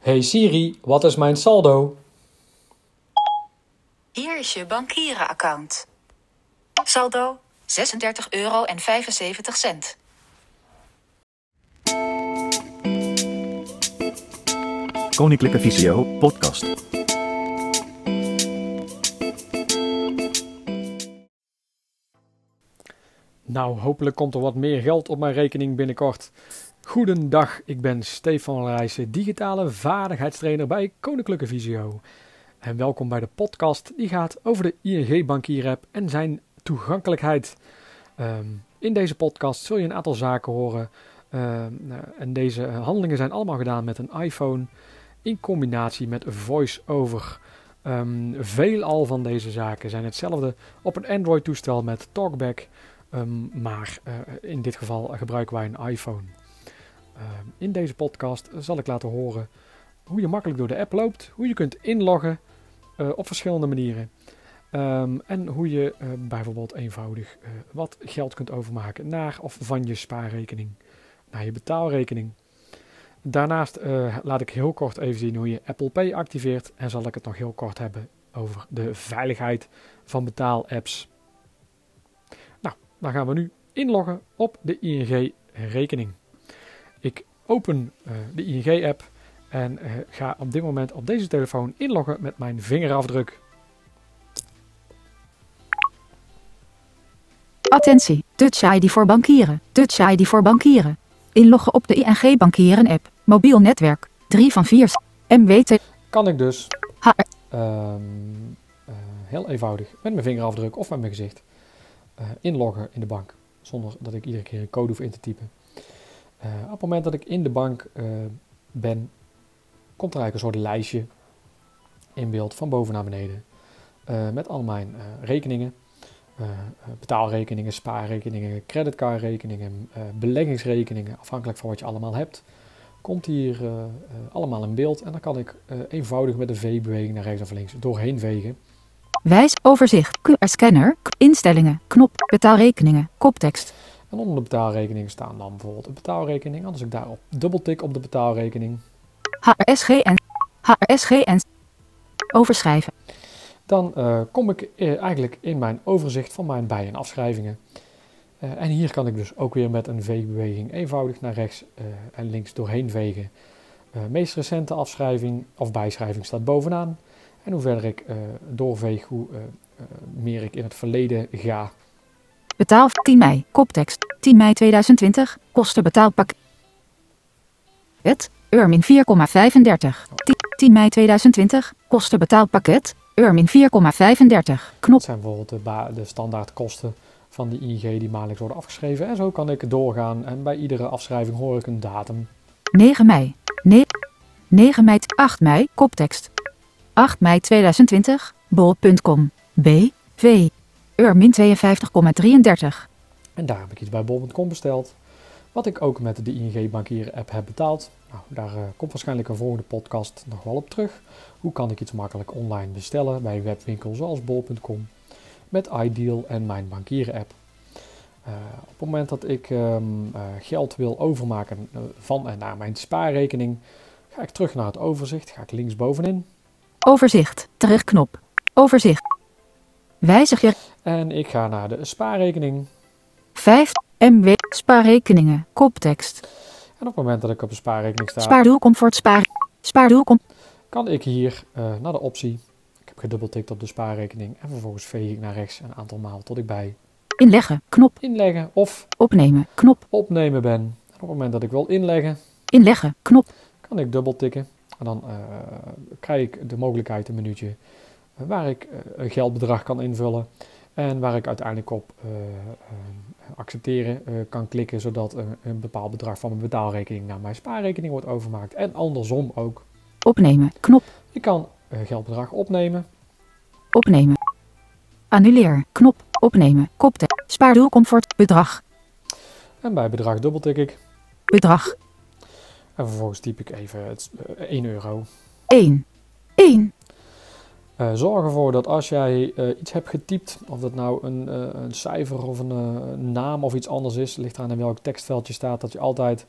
Hey Siri, wat is mijn saldo? Hier is je bankierenaccount. Saldo 36,75 euro. Koninklijke Visio podcast. Nou, hopelijk komt er wat meer geld op mijn rekening binnenkort. Goedendag, ik ben Stefan Rijssen, digitale vaardigheidstrainer bij Koninklijke Visio. En welkom bij de podcast die gaat over de ING Bankier-app en zijn toegankelijkheid. Ehm, in deze podcast zul je een aantal zaken horen. Ehm, nou, en deze handelingen zijn allemaal gedaan met een iPhone in combinatie met voice-over. Um, veelal van deze zaken zijn hetzelfde op een Android-toestel met TalkBack. maar uh, in dit geval gebruiken wij een iPhone. In deze podcast zal ik laten horen hoe je makkelijk door de app loopt, hoe je kunt inloggen uh, op verschillende manieren. Um, en hoe je uh, bijvoorbeeld eenvoudig wat geld kunt overmaken naar of van je spaarrekening naar je betaalrekening. Daarnaast laat ik heel kort even zien hoe je Apple Pay activeert en zal ik het nog heel kort hebben over de veiligheid van betaalapps. Nou, dan gaan we nu inloggen op de ING-rekening. Open de ING-app en uh, ga op dit moment op deze telefoon inloggen met mijn vingerafdruk. Attentie, Touch ID voor bankieren. Touch ID voor bankieren. Inloggen op de ING Bankieren app. Mobiel netwerk. 3 van 4. MWT. Kan ik dus. Um, uh, heel eenvoudig met mijn vingerafdruk of met mijn gezicht uh, inloggen in de bank. Zonder dat ik iedere keer een code hoef in te typen. Op het moment dat ik in de bank ben, komt er eigenlijk een soort lijstje in beeld van boven naar beneden. Uh, met al mijn rekeningen. Betaalrekeningen, spaarrekeningen, creditcardrekeningen, beleggingsrekeningen, afhankelijk van wat je allemaal hebt. Komt hier allemaal in beeld en dan kan ik eenvoudig met een V-beweging naar rechts of links doorheen vegen. Wijs overzicht, QR-scanner, instellingen, knop, betaalrekeningen, koptekst. En onder de betaalrekening staan dan bijvoorbeeld een betaalrekening. Als ik daarop dubbeltik op de betaalrekening, HRSGN. HRSGN. Overschrijven. Dan uh, kom ik uh, eigenlijk in mijn overzicht van mijn bij- en afschrijvingen. Uh, en hier kan ik dus ook weer met een veegbeweging eenvoudig naar rechts en links doorheen vegen. meest recente afschrijving of bijschrijving staat bovenaan. En hoe verder ik doorveeg, hoe meer ik in het verleden ga. Betaal 10 mei, koptekst. 10 mei 2020, kosten betaalpak. Het Urmin 4,35. 10 mei 2020. Kosten betaalpakket. Urmin 4,35. Knop. Dat zijn bijvoorbeeld de, de standaardkosten van die ING die maandelijks worden afgeschreven. En zo kan ik doorgaan en bij iedere afschrijving hoor ik een datum. 9 mei. 9, 9 mei. 8 mei. Koptekst. 8 mei 2020. Bol.com. B. V. Urmin 52,33. En daar heb ik iets bij bol.com besteld. Wat ik ook met de ING Bankieren app heb betaald. Nou, daar uh, komt waarschijnlijk een volgende podcast nog wel op terug. Hoe kan ik iets makkelijk online bestellen bij webwinkels zoals bol.com met iDeal en mijn bankieren app. Uh, op het moment dat ik um, uh, geld wil overmaken van en naar mijn spaarrekening, ga ik terug naar het overzicht, ga ik linksbovenin. Overzicht, terugknop, overzicht. Wijzig je. En ik ga naar de spaarrekening. 5 MW spaarrekeningen, koptekst. En op het moment dat ik op een spaarrekening sta, Spaardoelcomfort spaar. Spaardoelcom. kan ik hier uh, naar de optie. Ik heb gedubbeltikt op de spaarrekening en vervolgens veeg ik naar rechts een aantal maal tot ik bij Inleggen, knop. inleggen of Opnemen, knop. opnemen ben. En op het moment dat ik wil inleggen, Inleggen, knop. kan ik dubbeltikken. En dan uh, krijg ik de mogelijkheid, een minuutje, waar ik een geldbedrag kan invullen. En waar ik uiteindelijk op accepteren uh, kan klikken, zodat een, een, bepaald bedrag van mijn betaalrekening naar mijn spaarrekening wordt overgemaakt. En andersom ook. Opnemen, knop. Ik kan geldbedrag opnemen. Opnemen. Annuleer, knop. Opnemen, kopte. Spaardoelcomfort, bedrag. En bij bedrag dubbeltik ik. Bedrag. En vervolgens typ ik even het, uh, 1 euro. 1. 1. Uh, zorg ervoor dat als jij uh, iets hebt getypt, of dat nou een, uh, een cijfer of een, naam of iets anders is, ligt eraan in welk tekstveldje staat, dat je altijd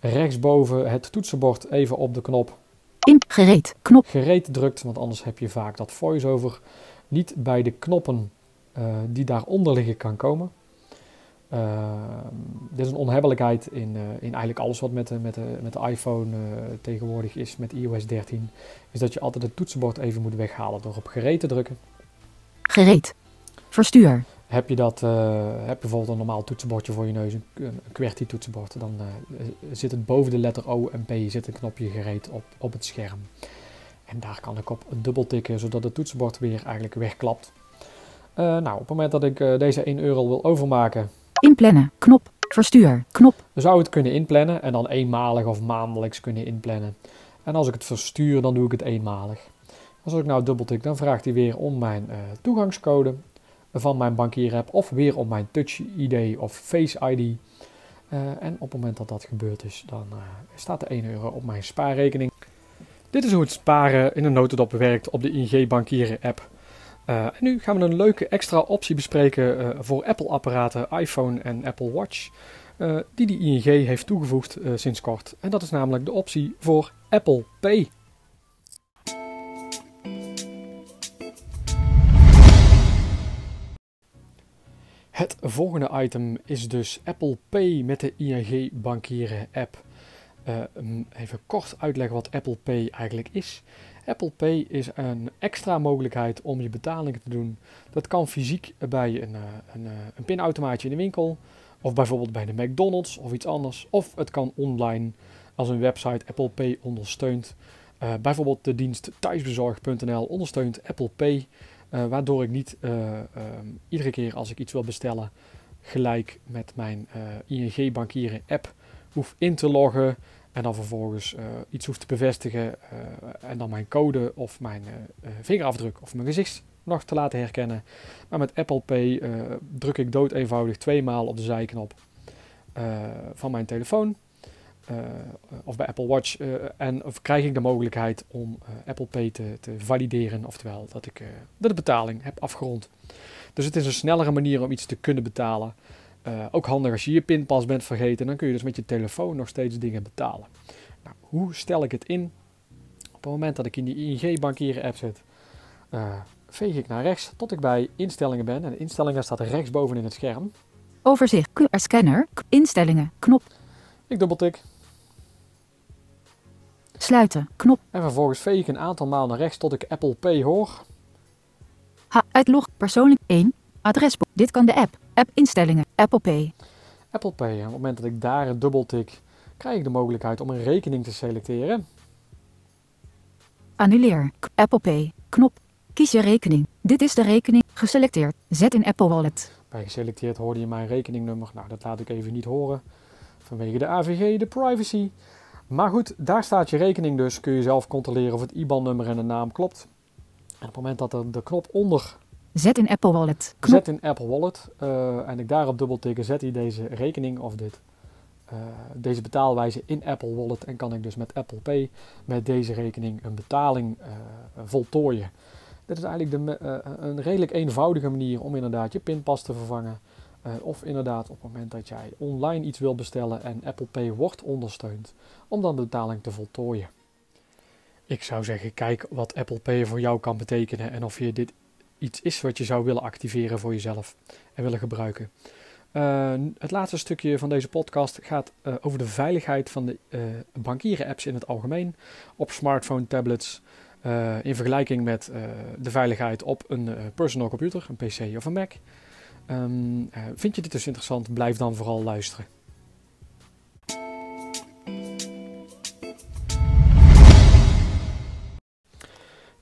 rechtsboven het toetsenbord even op de knop In gereed. Knop. gereed drukt, want anders heb je vaak dat voiceover niet bij de knoppen eh, die daaronder liggen kan komen. Uh, dit is een onhebbelijkheid in, uh, in eigenlijk alles wat met de, met de, met de iPhone uh, tegenwoordig is, met iOS 13, is dat je altijd het toetsenbord even moet weghalen door op gereed te drukken. Gereed. Verstuur. Heb je, dat, heb je bijvoorbeeld een normaal toetsenbordje voor je neus, een, een QWERTY toetsenbord, dan zit het boven de letter O en P zit een knopje gereed op, op het scherm. En daar kan ik op dubbel tikken, zodat het toetsenbord weer eigenlijk wegklapt. nou, op het moment dat ik deze 1 euro wil overmaken, Inplannen. Knop. Verstuur. Knop. Dan zou het kunnen inplannen en dan eenmalig of maandelijks kunnen inplannen. En als ik het verstuur, dan doe ik het eenmalig. Als ik nou dubbeltik, dan vraagt hij weer om mijn uh, toegangscode van mijn bankierrapp of weer om mijn Touch ID of Face ID. Uh, en op het moment dat dat gebeurd is, dan uh, staat er 1 euro op mijn spaarrekening. Dit is hoe het sparen in een notendop werkt op de ING Bankieren app. Uh, en nu gaan we een leuke extra optie bespreken uh, voor Apple-apparaten, iPhone en Apple Watch, uh, die de ING heeft toegevoegd sinds kort. En dat is namelijk de optie voor Apple Pay. Het volgende item is dus Apple Pay met de ING Bankieren app. even kort uitleggen wat Apple Pay eigenlijk is. Apple Pay is een extra mogelijkheid om je betalingen te doen. Dat kan fysiek bij een, een, een pinautomaatje in de winkel, of bijvoorbeeld bij de McDonald's of iets anders. Of het kan online als een website Apple Pay ondersteunt. Uh, bijvoorbeeld de dienst thuisbezorg.nl ondersteunt Apple Pay, waardoor ik niet um, iedere keer als ik iets wil bestellen gelijk met mijn ING bankieren app hoef in te loggen. En dan vervolgens uh, iets hoeft te bevestigen uh, en dan mijn code of mijn uh, vingerafdruk of mijn gezicht nog te laten herkennen. Maar met Apple Pay druk ik dood eenvoudig twee maal op de zijknop van mijn telefoon. of bij Apple Watch. en of krijg ik de mogelijkheid om Apple Pay te, te, valideren. Oftewel dat ik de betaling heb afgerond. Dus het is een snellere manier om iets te kunnen betalen. Uh, ook handig als je je pinpas bent vergeten, dan kun je dus met je telefoon nog steeds dingen betalen. Nou, hoe stel ik het in? Op het moment dat ik in die ING bankieren app zit, uh, veeg ik naar rechts tot ik bij instellingen ben. En de instellingen staat rechtsboven in het scherm. Overzicht, QR-scanner, instellingen, knop. Ik dubbeltik. Sluiten, knop. En vervolgens veeg ik een aantal maal naar rechts tot ik Apple Pay hoor. Ha, uitlog, persoonlijk 1, adresboek. Dit kan de app. App instellingen, Apple Pay. Apple Pay. Op het moment dat ik daar een dubbeltik, krijg ik de mogelijkheid om een rekening te selecteren. Annuleer, Apple Pay, knop. Kies je rekening. Dit is de rekening, geselecteerd. Zet in Apple Wallet. Bij geselecteerd hoorde je mijn rekeningnummer. Nou, dat laat ik even niet horen. Vanwege de AVG, de privacy. Maar goed, daar staat je rekening dus. Kun je zelf controleren of het IBAN-nummer en de naam klopt. En op het moment dat er de knop onder Zet in Apple Wallet. Zet in Apple Wallet. Uh, en ik daarop dubbeltikken, zet hij deze rekening of dit, uh, deze betaalwijze in Apple Wallet. En kan ik dus met Apple Pay met deze rekening een betaling uh, voltooien. Dit is eigenlijk de, een redelijk eenvoudige manier om inderdaad je pinpas te vervangen. of inderdaad op het moment dat jij online iets wil bestellen en Apple Pay wordt ondersteund, om dan de betaling te voltooien. Ik zou zeggen, kijk wat Apple Pay voor jou kan betekenen en of je dit iets is wat je zou willen activeren voor jezelf en willen gebruiken. Uh, het laatste stukje van deze podcast gaat uh, over de veiligheid van de uh, bankieren apps in het algemeen op smartphone, tablets, in vergelijking met de veiligheid op een personal computer, een PC of een Mac. Um, vind je dit dus interessant? Blijf dan vooral luisteren.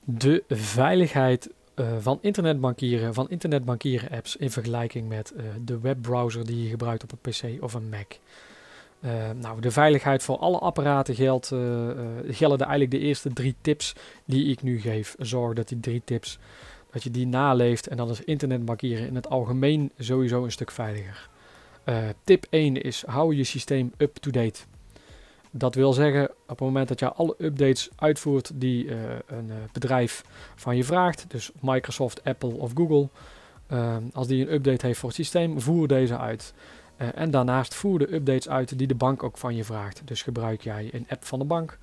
De veiligheid uh, van internetbankieren, van internetbankieren apps in vergelijking met uh, de webbrowser die je gebruikt op een PC of een Mac. Uh, nou, de veiligheid voor alle apparaten geldt, gelden eigenlijk de eerste drie tips die ik nu geef. Zorg dat die drie tips, dat je die naleeft en dan is internetbankieren in het algemeen sowieso een stuk veiliger. tip 1 is hou je systeem up-to-date. Dat wil zeggen, op het moment dat je alle updates uitvoert die uh, een uh, bedrijf van je vraagt, dus Microsoft, Apple of Google, uh, als die een update heeft voor het systeem, voer deze uit. en daarnaast voer de updates uit die de bank ook van je vraagt. Dus gebruik jij een app van de bank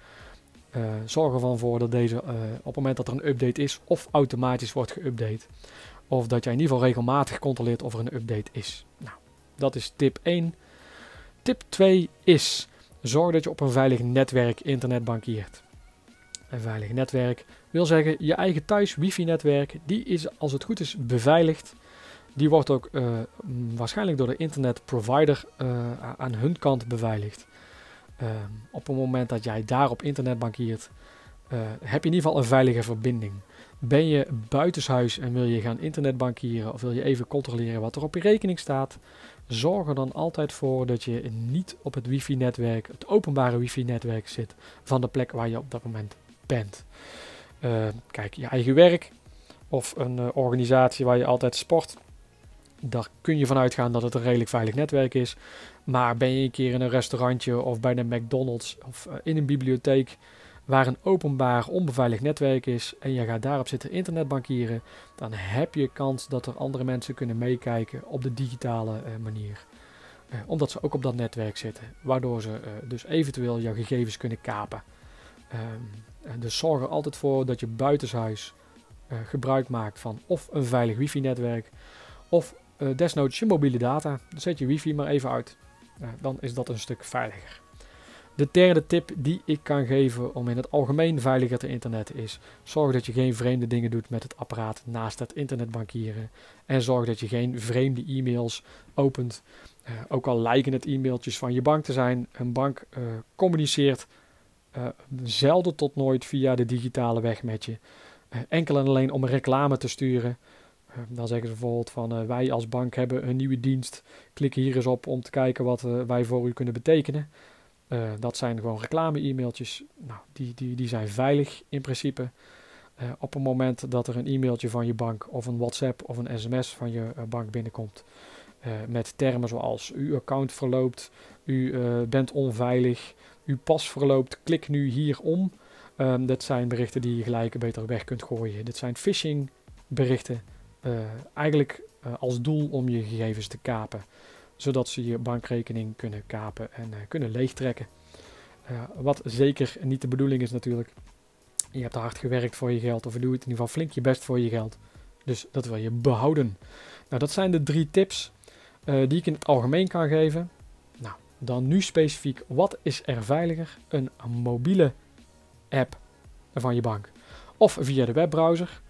zorg ervan voor dat deze op het moment dat er een update is, of automatisch wordt geüpdate. Of dat jij in ieder geval regelmatig controleert of er een update is. Nou, dat is tip 1. Tip 2 is: zorg dat je op een veilig netwerk internet bankiert. Een veilig netwerk wil zeggen je eigen thuis wifi-netwerk. Die is als het goed is beveiligd. Die wordt ook uh, waarschijnlijk door de internetprovider aan hun kant beveiligd. Uh, op het moment dat jij daar op internet bankiert, uh, heb je in ieder geval een veilige verbinding. Ben je buitenshuis en wil je gaan internetbankieren of wil je even controleren wat er op je rekening staat, zorg er dan altijd voor dat je niet op het wifi-netwerk, het openbare wifi-netwerk zit van de plek waar je op dat moment bent. Uh, kijk, je eigen werk of een organisatie waar je altijd sport, daar kun je vanuit gaan dat het een redelijk veilig netwerk is. Maar ben je een keer in een restaurantje of bij de McDonald's of uh, in een bibliotheek waar een openbaar onbeveiligd netwerk is en je gaat daarop zitten internetbankieren, dan heb je kans dat er andere mensen kunnen meekijken op de digitale uh, manier. Uh, omdat ze ook op dat netwerk zitten, waardoor ze dus eventueel jouw gegevens kunnen kapen. Um, dus zorg er altijd voor dat je buitenshuis gebruik maakt van of een veilig wifi-netwerk of desnoods je mobiele data. zet je wifi maar even uit. Dan is dat een stuk veiliger. De derde tip die ik kan geven om in het algemeen veiliger te internetten is: zorg dat je geen vreemde dingen doet met het apparaat naast het internetbankieren. En zorg dat je geen vreemde e-mails opent. Uh, ook al lijken het e-mailtjes van je bank te zijn, een bank communiceert zelden tot nooit via de digitale weg met je. enkel en alleen om reclame te sturen. Dan zeggen ze bijvoorbeeld van wij als bank hebben een nieuwe dienst. Klik hier eens op om te kijken wat wij voor u kunnen betekenen. Uh, dat zijn gewoon reclame-e-mailtjes. Nou, die, die, die zijn veilig in principe. op het moment dat er een e-mailtje van je bank of een WhatsApp of een sms van je bank binnenkomt. met termen zoals uw account verloopt, u bent onveilig, uw pas verloopt, klik nu hier om. Um, dat zijn berichten die je gelijk beter weg kunt gooien. Dit zijn phishing berichten eigenlijk uh, als doel om je gegevens te kapen. Zodat ze je bankrekening kunnen kapen en uh, kunnen leegtrekken. wat zeker niet de bedoeling is natuurlijk. Je hebt hard gewerkt voor je geld of je doet in ieder geval flink je best voor je geld. Dus dat wil je behouden. Nou, dat zijn de drie tips die ik in het algemeen kan geven. Nou, dan nu specifiek, wat is er veiliger? Een mobiele app van je bank of via de webbrowser.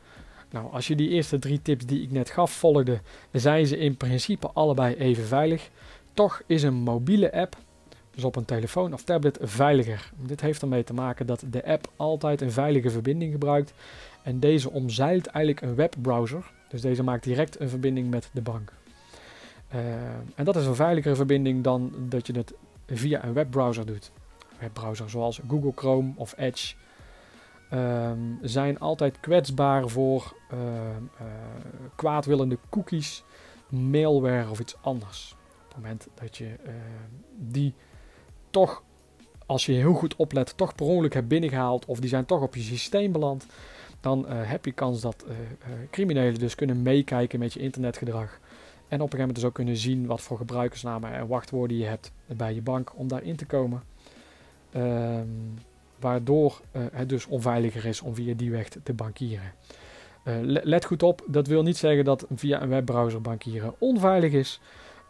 Nou, als je die eerste drie tips die ik net gaf volgde, zijn ze in principe allebei even veilig. Toch is een mobiele app, dus op een telefoon of tablet, veiliger. Dit heeft ermee te maken dat de app altijd een veilige verbinding gebruikt. En deze omzeilt eigenlijk een webbrowser. Dus deze maakt direct een verbinding met de bank. Uh, en dat is een veiligere verbinding dan dat je het via een webbrowser doet. Webbrowser zoals Google Chrome of Edge um, zijn altijd kwetsbaar voor uh, uh, kwaadwillende cookies, mailware of iets anders. Op het moment dat je uh, die toch, als je heel goed oplet, toch per ongeluk hebt binnengehaald of die zijn toch op je systeem beland, dan heb je kans dat criminelen dus kunnen meekijken met je internetgedrag. En op een gegeven moment dus ook kunnen zien wat voor gebruikersnamen en wachtwoorden je hebt bij je bank om daarin te komen. Um, waardoor uh, het dus onveiliger is om via die weg te bankieren. Uh, let goed op, dat wil niet zeggen dat via een webbrowser bankieren onveilig is.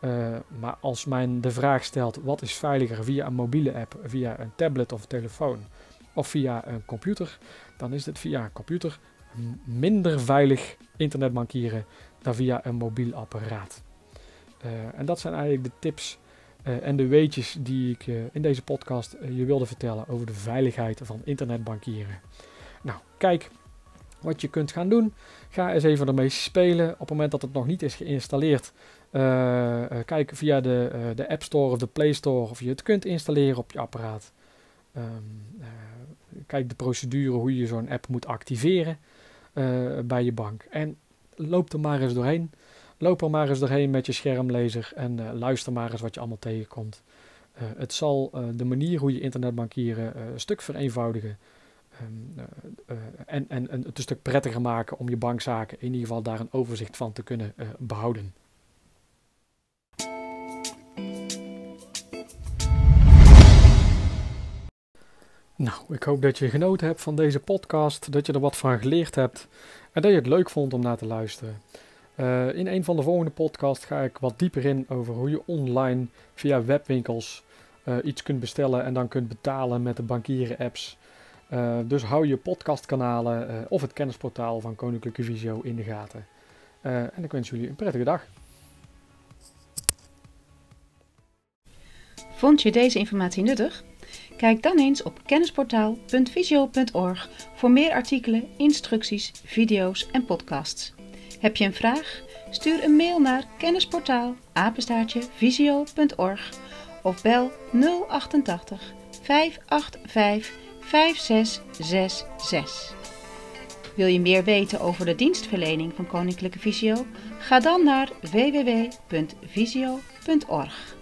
Uh, maar als men de vraag stelt wat is veiliger via een mobiele app, via een tablet of telefoon of via een computer, dan is het via een computer minder veilig internetbankieren dan via een mobiel apparaat. en dat zijn eigenlijk de tips uh, en de weetjes die ik uh, in deze podcast uh, je wilde vertellen over de veiligheid van internetbankieren. Nou, kijk wat je kunt gaan doen. Ga eens even ermee spelen. Op het moment dat het nog niet is geïnstalleerd, kijk via de, de App Store of de Play Store of je het kunt installeren op je apparaat. Um, kijk de procedure hoe je zo'n app moet activeren bij je bank. En loop er maar eens doorheen. Loop er maar eens doorheen met je schermlezer en uh, luister maar eens wat je allemaal tegenkomt. Uh, het zal uh, de manier hoe je internetbankieren een stuk vereenvoudigen. Um, en, en, en, het een stuk prettiger maken om je bankzaken in ieder geval daar een overzicht van te kunnen behouden. Nou, ik hoop dat je genoten hebt van deze podcast, dat je er wat van geleerd hebt en dat je het leuk vond om naar te luisteren. Uh, in een van de volgende podcasts ga ik wat dieper in over hoe je online via webwinkels uh, iets kunt bestellen en dan kunt betalen met de bankieren apps. Uh, dus hou je podcastkanalen of het kennisportaal van Koninklijke Visio in de gaten. en ik wens jullie een prettige dag. Vond je deze informatie nuttig? Kijk dan eens op kennisportaal.visio.org voor meer artikelen, instructies, video's en podcasts. Heb je een vraag? Stuur een mail naar kennisportaal visio.org of bel 088 585 5666. Wil je meer weten over de dienstverlening van Koninklijke Visio? Ga dan naar www.visio.org.